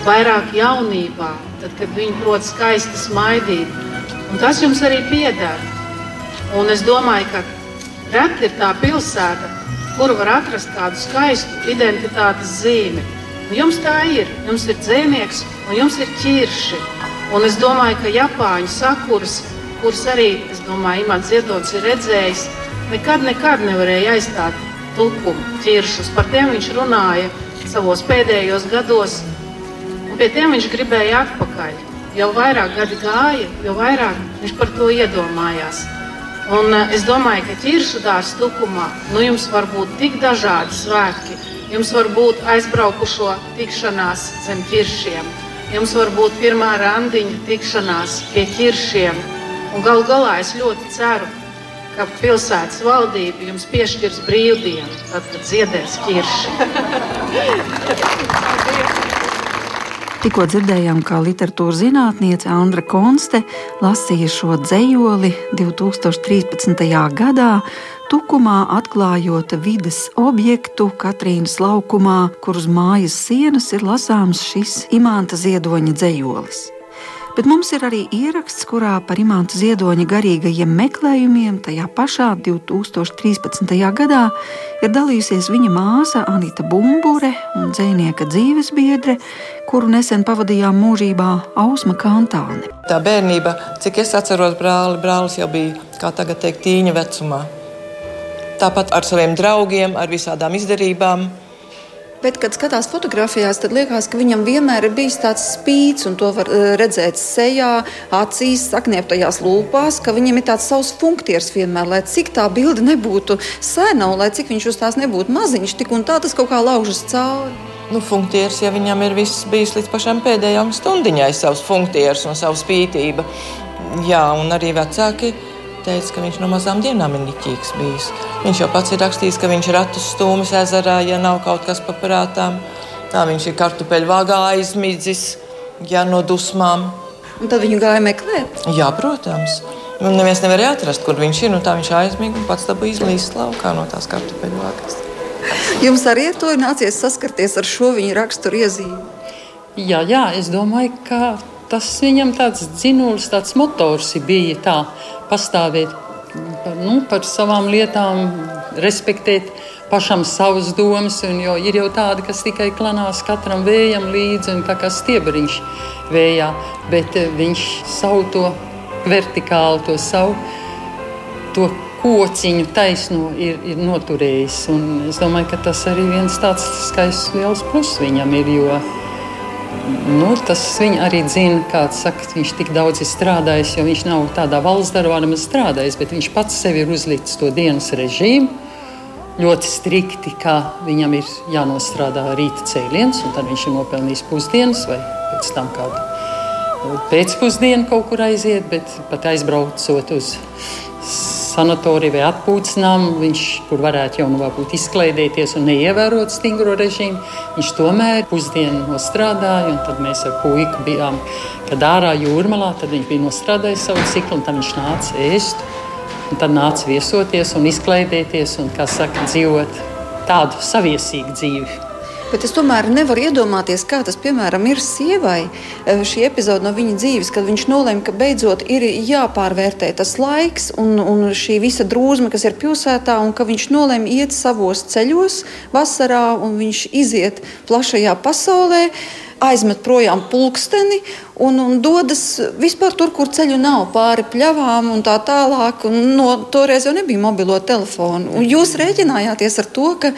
vairāk jaunībā, tad, kad viņi prot skaisti smaidīt. Un tas jums arī pieder. Un es domāju, ka reti ir tā pilsēta, kur var atrast kādu skaistu identitātes zīmi. Un jums tā ir. Jums ir dzēnieks un jums ir ķirši. Un es domāju, ka Japāņu sakuras kurus arī, es domāju, Imants Ziedonis ir redzējis, nekad, nekad nevarēja aizstāt tukumu ķiršus. Par tiem viņš runāja savos pēdējos gados, un pie tiem viņš gribēja atpakaļ. Jau vairāk gadi gāja, jo vairāk viņš par to iedomājās. Un uh, es domāju, ka ķiršu dārza tukumā nu, jums var būt tik dažādi svētki. Jums var būt aizbraukušo tikšanās zem ķiršiem. Jums var būt pirmā randiņa tikšanās pie ķiršiem galu galā es ļoti ceru, ka pilsētas valdība jums piešķirs brīvdienu, tad, kad ziedēs ķirši. Tikko dzirdējām, kā literatūras zinātniece Andra Konste lasīja šo dzējoli 2013. gadā, Tukumā atklājot vides objektu Katrīnas laukumā, kur uz mājas sienas ir lasāms šis imanta ziedoņa dzējolis bet mums ir arī ieraksts, kurā par imanta ziedoņa garīgajiem meklējumiem tajā pašā 2013. gadā ir dalījusies viņa māsa Anita Bumbure un dzēnieka dzīvesbiedre, kuru nesen pavadījām mūžībā Ausma Kantāne. Tā bērnība, cik es atceros brāli, brālis jau bija, kā tagad teikt, tīņa vecumā. Tāpat ar saviem draugiem, ar visādām izdarībām. Bet, kad skatās fotografijās, tad liekas, ka viņam vienmēr ir bijis tāds spīdis, un to var uh, redzēt sejā, acīs, saknieptajās lūpās, ka viņam ir tāds savs funkcijas vienmēr, lai cik tā bilde nebūtu sena un lai cik viņš uz tās nebūtu maziņš, tik un tā tas kaut kā laužas cauri. Nu, funkcijas, ja viņam ir viss bijis līdz pašam pēdējām stundiņai, savs funkcijas un savu spītību. Jā, un arī vecāki teica, ka viņš no mazām dienām ir niķīgs bijis. Viņš jau pats ir rakstījis, ka viņš ir ratus stūmis ezerā, ja nav kaut kas paprātām. Tā viņš ir kartupeļu vāgā aizmidzis, ja no dusmām. Un tad viņu gāja meklēt? Jā, protams. Un neviens nevarēja atrast, kur viņš ir. Nu, tā viņš aizmiga un pats dabūja izlīst laukā no tās kartupeļu vāgas. Jums arī ir nācies saskarties ar šo viņa raksturu iezīmi? Jā, jā, es domāju, ka tas viņam tāds dzinulis, tāds motors bija tā pastāvēt nu, par savām lietām, respektēt pašam savas domas. Jo ir jau tādi, kas tikai klanās katram vējam līdzi un tā kā stiebariņš vējā, bet eh, viņš savu to vertikālu, to savu to kociņu taisno ir, ir noturējis. Un es domāju, ka tas arī viens tāds skaists liels pluss viņam ir. Jo, Nu, tas viņa arī zina, kāds saka, viņš tik daudz ir strādājis, jo viņš nav tādā valsts darbā nemaz strādājis, bet viņš pats sev ir uzlicis to dienas režīmu. Ļoti strikti, kā viņam ir jānostrādā rīta cēliens, un tad viņš ir nopelnījis pusdienas vai pēc tam kādu pēcpusdienu kaut kur aiziet, bet pat aizbraucot uz sanatoriju vai atpūtnām, viņš tur varētu jau nu, izklaidēties un neievērot stingro režīmu. Viņš tomēr pusdienu nostrādāja, un tad mēs ar puiku bijām, kad ārā jūrmalā, tad viņš bija nostrādājis savu ciklu, un tad viņš nāca ēst. Un tad nāca viesoties un izklaidēties un, kā saka, dzīvot tādu saviesīgu dzīvi. Bet es tomēr nevaru iedomāties, kā tas, piemēram, ir sievai. Eh, šī epizode no viņa dzīves, kad viņš nolēma, ka beidzot ir jāpārvērtē tas laiks un, un šī visa drūzme, kas ir pilsētā, un ka viņš nolēma iet savos ceļos vasarā, un viņš iziet plašajā pasaulē aizmet projām pulksteni un, un dodas vispār tur, kur ceļu nav, pāri pļavām un tā tālāk. Un no, toreiz jau nebija mobilo telefonu. Un jūs rēķinājāties ar to, ka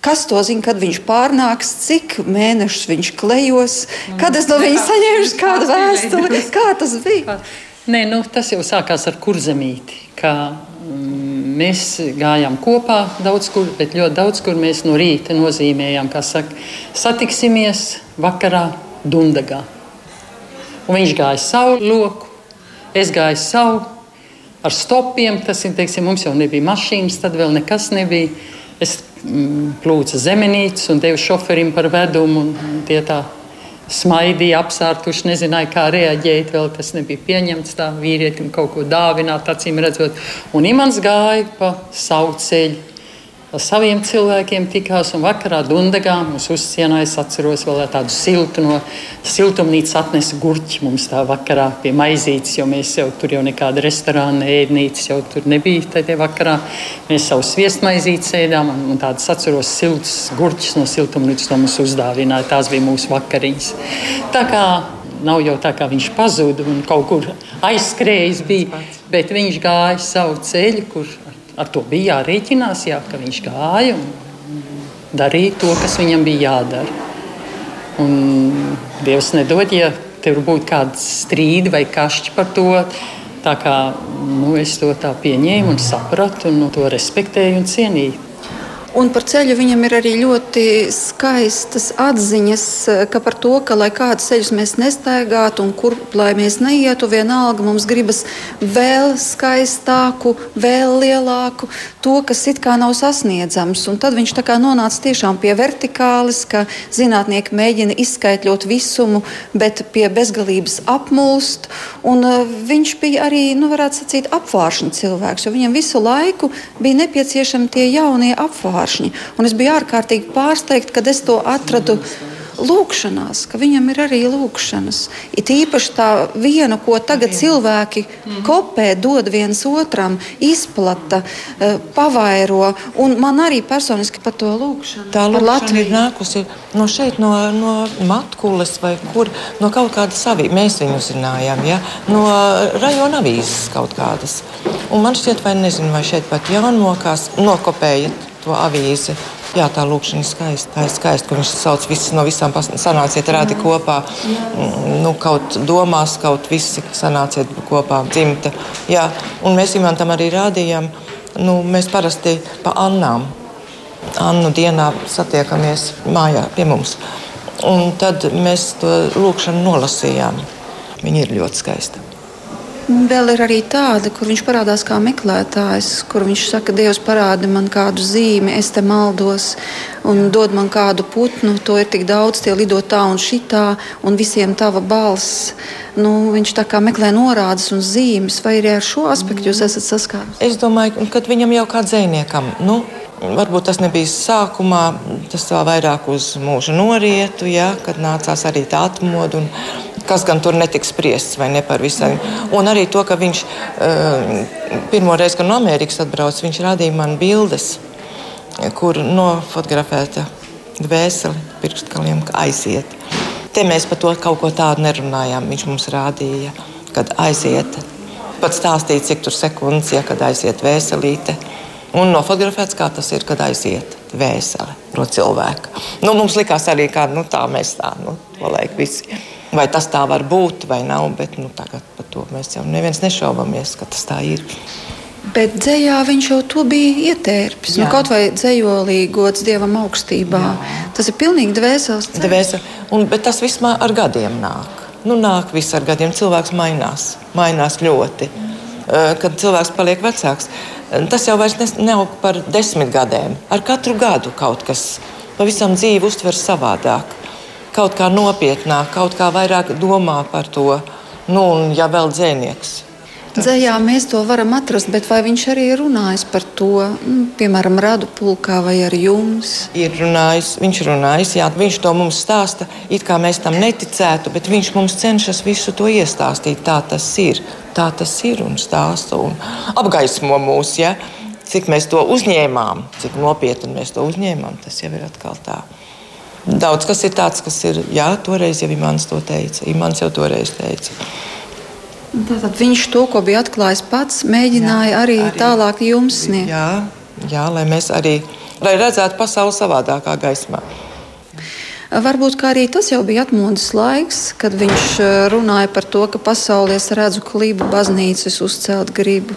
Kas to zina, kad viņš pārnāks, cik mēnešus viņš klejos, kad es no viņa saņēmu kādu vēstuli? Kā tas bija? Nē, nu, tas jau sākās ar kurzemīti. Mm, mēs gājām kopā daudz kur, bet ļoti daudz kur mēs no rīta nozīmējām, kā saka, satiksimies vakarā Dundagā. Un viņš gāja savu loku, es gāju savu ar stopiem. Tas ir, teiksim, mums jau nebija mašīnas, tad vēl nekas nebija. Es Mm, plūca zemenītes un devu šoferim par vedumu. Tie tā smaidīja, apsārtuši, nezināja, kā reaģēt. Vēl tas nebija pieņemts tā vīrietim kaut ko dāvināt, acīm redzot. Un Imants gāja pa savu ceļu ar saviem cilvēkiem tikās un vakarā Dundagā mums uzcienāja. Es atceros vēl tādu siltu no siltumnīcas atnesa gurķi mums tā vakarā pie maizītes, jo mēs jau tur jau nekāda restorāna, ēdnīcas jau tur nebija tajā vakarā. Mēs savu sviestmaizītes ēdām un, un tādas atceros siltus gurķus no siltumnīcas to mums uzdāvināja. Tās bija mūsu vakariņas. Tā kā nav jau tā, kā viņš pazuda un kaut kur aizskrējis bija, bet viņš gāja savu ceļu, kur ar to bija jārēķinās, jā, ka viņš gāja un darīja to, kas viņam bija jādara. Un Dievs nedod, ja tev būtu kāds strīdi vai kašķi par to. Tā kā nu, es to tā pieņēmu un sapratu, un nu, to respektēju un cienīju. Un par ceļu viņam ir arī ļoti skaistas atziņas, ka par to, ka lai kādus ceļus mēs nestaigātu un kur lai mēs neietu, vienalga mums gribas vēl skaistāku, vēl lielāku, to, kas it kā nav sasniedzams. Un tad viņš nonāca tiešām pie vertikālis, ka zinātnieki mēģina izskaidrot visumu, bet pie bezgalības apmulst. Un uh, viņš bija arī, nu, varētu sacīt, apvāršņa cilvēks, jo viņam visu laiku bija nepieciešami tie jaunie apvāršņi. Un es biju ārkārtīgi pārsteigta, kad es to atradu lūkšanās, ka viņam ir arī lūkšanas. It īpaši tā viena, ko tagad cilvēki kopē, dod viens otram, izplata, eh, pavairo. Un man arī personiski par to lūkšanu. Tā par Latvija ir nākusi no šeit, no, no Matkules vai kur, no kaut kādas avīzes. Mēs viņu zinājām, ja? no rajona avīzes kaut kādas. Un man šķiet, vai nezinu, vai šeit pat jaunmokās nokopēja to avīzi. Jā, tā lūkšana ir skaista. Tā ir skaista, ka viņš sauc visus no visām sanāciet rādi kopā. Nu, kaut domās, kaut visi sanāciet kopā dzimta. Jā, un mēs Imantam arī rādījām, nu, mēs parasti pa Annām. Annu dienā satiekamies mājā pie mums. Un tad mēs to lūkšanu nolasījām. Viņa ir ļoti skaista. Vēl ir arī tāda, kur viņš parādās kā meklētājs, kur viņš saka, Dievs, parādi man kādu zīmi, es te maldos, un dod man kādu putnu. To ir tik daudz, tie lido tā un šitā, un visiem tava balss. Nu, viņš tā kā meklē norādes un zīmes, vai arī ar šo aspektu jūs esat saskārušies? Es domāju, ka viņam jau kā dziniekam. Nu, Varbūt tas nebija sākumā, tas vēl vairāk uz mūža norietu, ja, kad nācās arī tā atmodu. Un, kas gan tur netiks spriests vai ne par visiem. Un arī to, ka viņš uh, pirmo reizi, kad no Amerikas atbraucis, viņš rādīja man bildes, kur nofotografēta dvēseli pirkstkaliem aiziet. Te mēs par to kaut ko tādu nerunājām. Viņš mums rādīja, kad aiziet. Pat stāstīja, cik tur sekundes, ja kad aiziet vēselīte. Un nofotografēts, kā tas ir, kad aiziet vēseli no cilvēka. Nu, mums likās arī, ka nu, tā mēs tā, nu, to laik visi. Vai tas tā var būt vai nav, bet nu, tagad par to mēs jau neviens nešaubamies, ka tas tā ir. Bet dzējā viņš jau to bija ietērpis. Nu, kaut vai dzējolī gods dievam augstībā. Jā. Tas ir pilnīgi dvēseles. Dvēsel. Un, bet tas viss ar gadiem nāk. Nu, nāk viss ar gadiem. Cilvēks mainās. Mainās ļoti. Kad cilvēks paliek vecāks, tas jau vairs nav par desmit gadiem. Ar katru gadu kaut kas pavisam dzīvi uztver savādāk kaut kā nopietnāk, kaut kā vairāk domā par to. Nu, un ja vēl dzēnieks. Dzējā mēs to varam atrast, bet vai viņš arī ir runājis par to, nu, piemēram, radu pulkā vai ar jums? Ir runājis, viņš ir runājis, jā, viņš to mums stāsta, it kā mēs tam neticētu, bet viņš mums cenšas visu to iestāstīt. Tā tas ir, tā tas ir un stāsta un apgaismo mūs, ja? cik mēs to uzņēmām, cik nopietni mēs to uzņēmām, tas jau ir atkal tā. Daudz kas ir tāds, kas ir, jā, toreiz jau Imants to teica. Imants jau toreiz teica. Tātad viņš to, ko bija atklājis pats, mēģināja jā, arī, arī tālāk jums sniegt. Jā, jā, lai mēs arī lai redzētu pasauli savādākā gaismā. Varbūt arī tas jau bija atmodas laiks, kad viņš eh, runāja par to, ka pasaulē es redzu klibu, baznīcas uzcelt gribu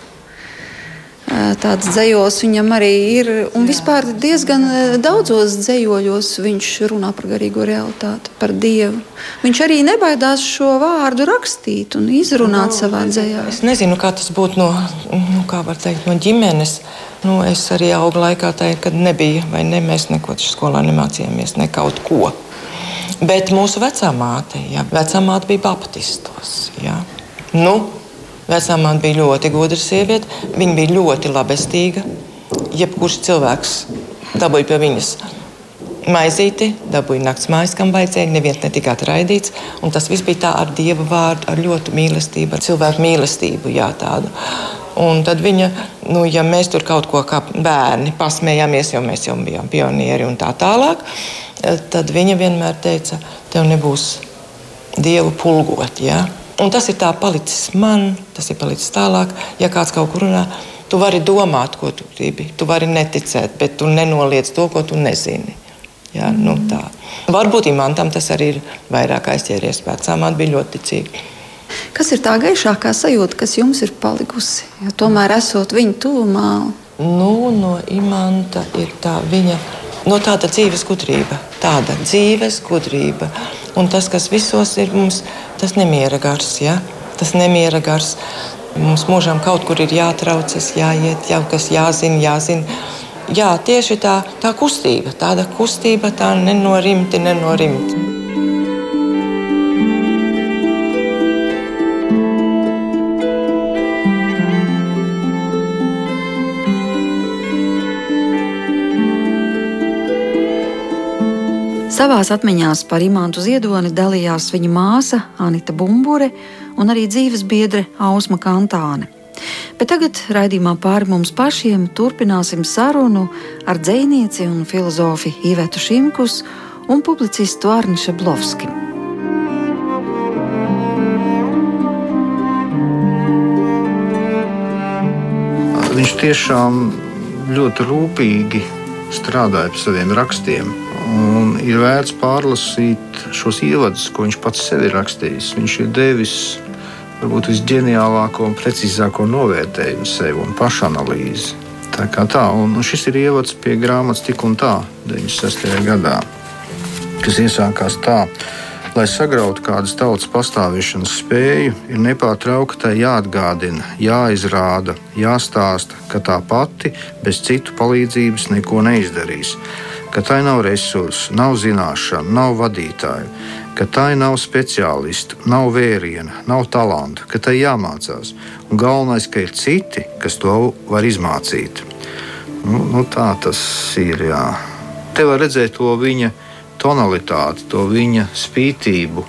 tāds dzējos viņam arī ir. Un vispār diezgan daudzos dzējoļos viņš runā par garīgo realitāti, par Dievu. Viņš arī nebaidās šo vārdu rakstīt un izrunāt no, nu, savā dzējā. Es nezinu, kā tas būtu no, nu, teikt, no ģimenes. Nu, es arī augu laikā tajā, kad nebija, vai ne, mēs neko skolā nemācījāmies, ne kaut ko. Bet mūsu vecā māte, ja, vecā māte bija baptistos. Ja. Nu, Vecāmāte bija ļoti gudra sieviete, viņa bija ļoti labestīga. Jebkurš cilvēks dabūja pie viņas maizīti, dabūja naktas mājas, kam vajadzēja. Neviens netika atraidīts. Tas viss bija tā ar dieva vārdu, ar ļoti mīlestību, ar cilvēku mīlestību. Jā, tādu. Un tad viņa, nu, ja mēs tur kaut ko kā bērni pasmējāmies, jo mēs jau bijām pionieri un tā tālāk, tad viņa vienmēr teica, tev nebūs dievu pulgot. Ja? Un tas ir tā palicis man, tas ir palicis tālāk. Ja kāds kaut kur runā, tu vari domāt, ko tu gribi. Tu vari neticēt, bet tu nenoliedz to, ko tu nezini. Jā, nu tā. Varbūt imantam tas arī ir vairāk aizķēries. Vecāmā bija ļoti ticīga. Kas ir tā gaišākā sajūta, kas jums ir palikusi? Jo tomēr esot viņa tuvumā. Nu, no imanta ir tā viņa no tāda dzīves gudrība. Tāda dzīves gudrība. Un tas, kas visos ir mums, tas nemiera gars. Ja? Tas nemiera gars. Mums mūžām kaut kur ir jātraucas, jāiet, jau kas jāzina, jāzina. Jā, tieši tā, tā kustība, tāda kustība, tā nenorimti, nenorimti. Savās atmiņās par Imantu Ziedoni dalījās viņa māsa Anita Bumbure un arī dzīves biedre Ausma Kantāne. Bet tagad raidījumā pāri mums pašiem turpināsim sarunu ar dzēnieci un filozofu Ivetu Šimkus un publicistu Arni Šablovski. Viņš tiešām ļoti rūpīgi strādāja pie saviem rakstiem. Un ir vērts pārlasīt šos ievadus, ko viņš pats sev ir rakstījis. Viņš ir devis varbūt visģeniālāko un precīzāko novērtējumu sev un pašanalīzi. Tā kā tā, un šis ir ievads pie grāmatas tik un tā, 96. gadā, kas iesākās tā. Lai sagrautu kādas tautas pastāvēšanas spēju, ir nepārtraukti jāatgādina, jāizrāda, jāstāsta, ka tā pati bez citu palīdzības neko neizdarīs, ka tai nav resursu, nav zināšanu, nav vadītāju, ka tai nav speciālistu, nav vēriena, nav talantu, ka tai jāmācās. Un galvenais, ka ir citi, kas to var izmācīt. Nu, nu tā tas ir. Jā. Te var redzēt to viņa tonalitāti, to viņa spītību,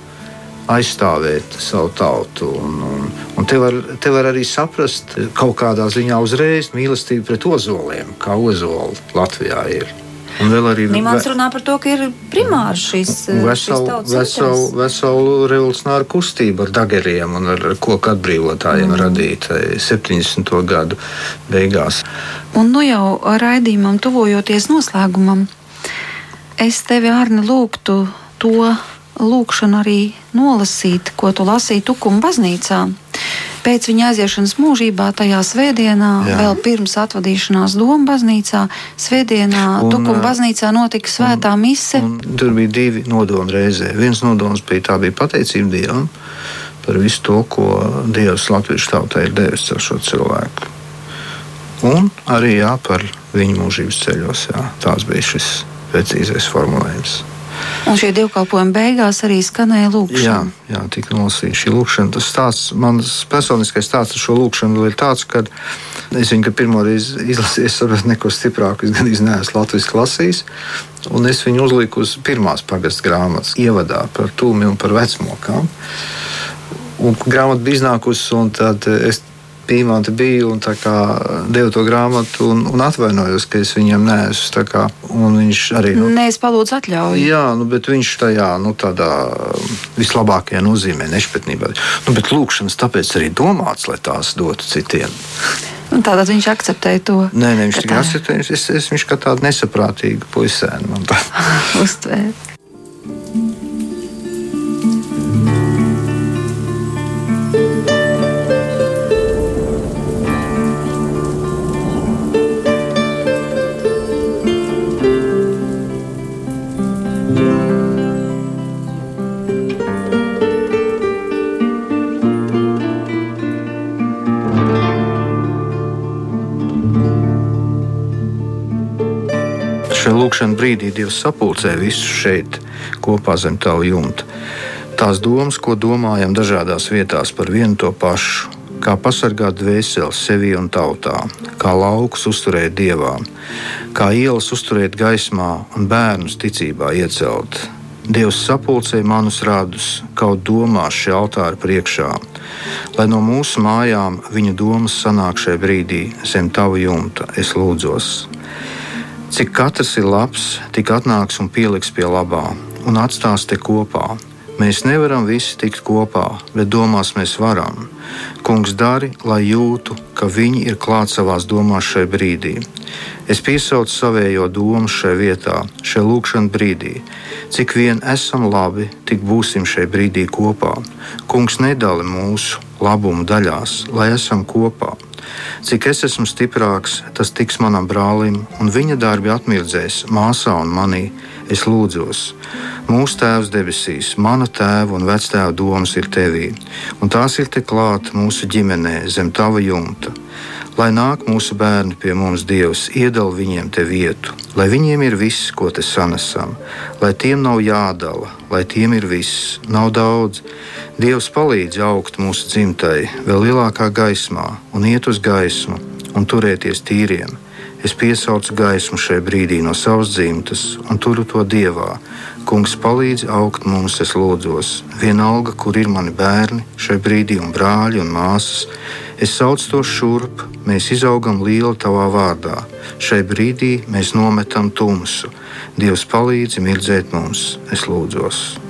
aizstāvēt savu tautu. Un, un, un te, var, te var arī saprast kaut kādā ziņā uzreiz mīlestību pret ozoliem, kā ozoli Latvijā ir. Un vēl arī Nimants runā par to, ka ir primārs šīs veselu, veselu, veselu revolucionāru kustību ar dageriem un ar koku atbrīvotājiem mm. radīta 70. gadu beigās. Un nu jau raidījumam tuvojoties noslēgumam, es tevi, Arni, lūgtu to lūkšanu arī nolasīt, ko tu lasīji Tukuma baznīcā pēc viņa aiziešanas mūžībā, tajā svētdienā, Jā. vēl pirms atvadīšanās Doma baznīcā, svētdienā Tukuma baznīcā notika svētā un, mise. Un tur bija divi nodomi reizē. Viens nodoms bija tā bija pateicība Dievam par visu to, ko Dievs Latvijas tautai ir devis ar šo cilvēku. Un arī jā, par viņu mūžības ceļos. Jā. Tās bija šis precīzais formulējums. Un šie divkalpojumi beigās arī skanēja lūkšana. Jā, jā tika nolasīta šī lūkšana. Tas stāsts, mans personiskais stāsts ar šo lūkšanu ir tāds, ka es viņu pirmo reizi izlasīju, saprotu, neko stiprāku. Es gan neesmu Latvijas lasījis. Un es viņu uzliku uz pirmās pagastu grāmatas, ievadā par tūmi un par vecmokām. Un grāmata bija iznākusi, un tad es pīmāta bija un deva to grāmatu un, un atvainojos, ka es viņam neesmu. Kā, viņš arī. Nu, Nē, es palūdzu atļauju. Jā, nu, bet viņš tajā nu, tādā vislabākajā nozīmē, nešpatnībā. Nu, bet lūkšanas tāpēc arī domāts, lai tās dotu citiem. Tātad viņš akceptēja to. Nē, nē viņš tikai akceptēja. Es, es, viņš kā tādu nesaprātīgu puisēnu man lūkšanas brīdī Dievs sapulcē visus šeit kopā zem tavu jumta. Tās domas, ko domājam dažādās vietās par vienu to pašu, kā pasargāt dvēseli sevi un tautā, kā laukus uzturēt dievā, kā ielas uzturēt gaismā un bērnus ticībā iecelt. Dievs sapulcē manus radus, kaut domās šī altāra priekšā, lai no mūsu mājām viņa domas sanāk šajā brīdī zem tavu jumta, es lūdzos. Cik katrs ir labs, tik atnāks un pieliks pie labā un atstās te kopā. Mēs nevaram visi tikt kopā, bet domās mēs varam. Kungs dari, lai jūtu, ka viņi ir klāt savās domās šajā brīdī. Es piesaucu savējo domu šajā vietā, šajā lūkšanā brīdī. Cik vien esam labi, tik būsim šajā brīdī kopā. Kungs nedala mūsu labumu daļās, lai esam kopā. Cik es esmu stiprāks, tas tiks manam brālim, un viņa darbi atmirdzēs māsā un manī. Es lūdzos, mūsu Tēvs debesīs, mana tēva un vectēva domas ir tevī, un tās ir te klāt mūsu ģimenē, zem tava jumta. Lai nāk mūsu bērni pie mums, Dievs, iedala viņiem te vietu, lai viņiem ir viss, ko te sanesam, lai tiem nav jādala, lai tiem ir viss, nav daudz. Dievs palīdz augt mūsu dzimtai vēl lielākā gaismā un iet uz gaismu, un turēties tīriem. Es piesaucu gaismu šai brīdī no savas dzimtas un turu to dievā. Kungs palīdz augt mums, es lūdzos. Vienalga, kur ir mani bērni, šai brīdī un brāļi un māsas, es saucu to šurp, mēs izaugam lielu tavā vārdā. Šai brīdī mēs nometam tumsu. Dievs palīdz mirdzēt mums, es lūdzos.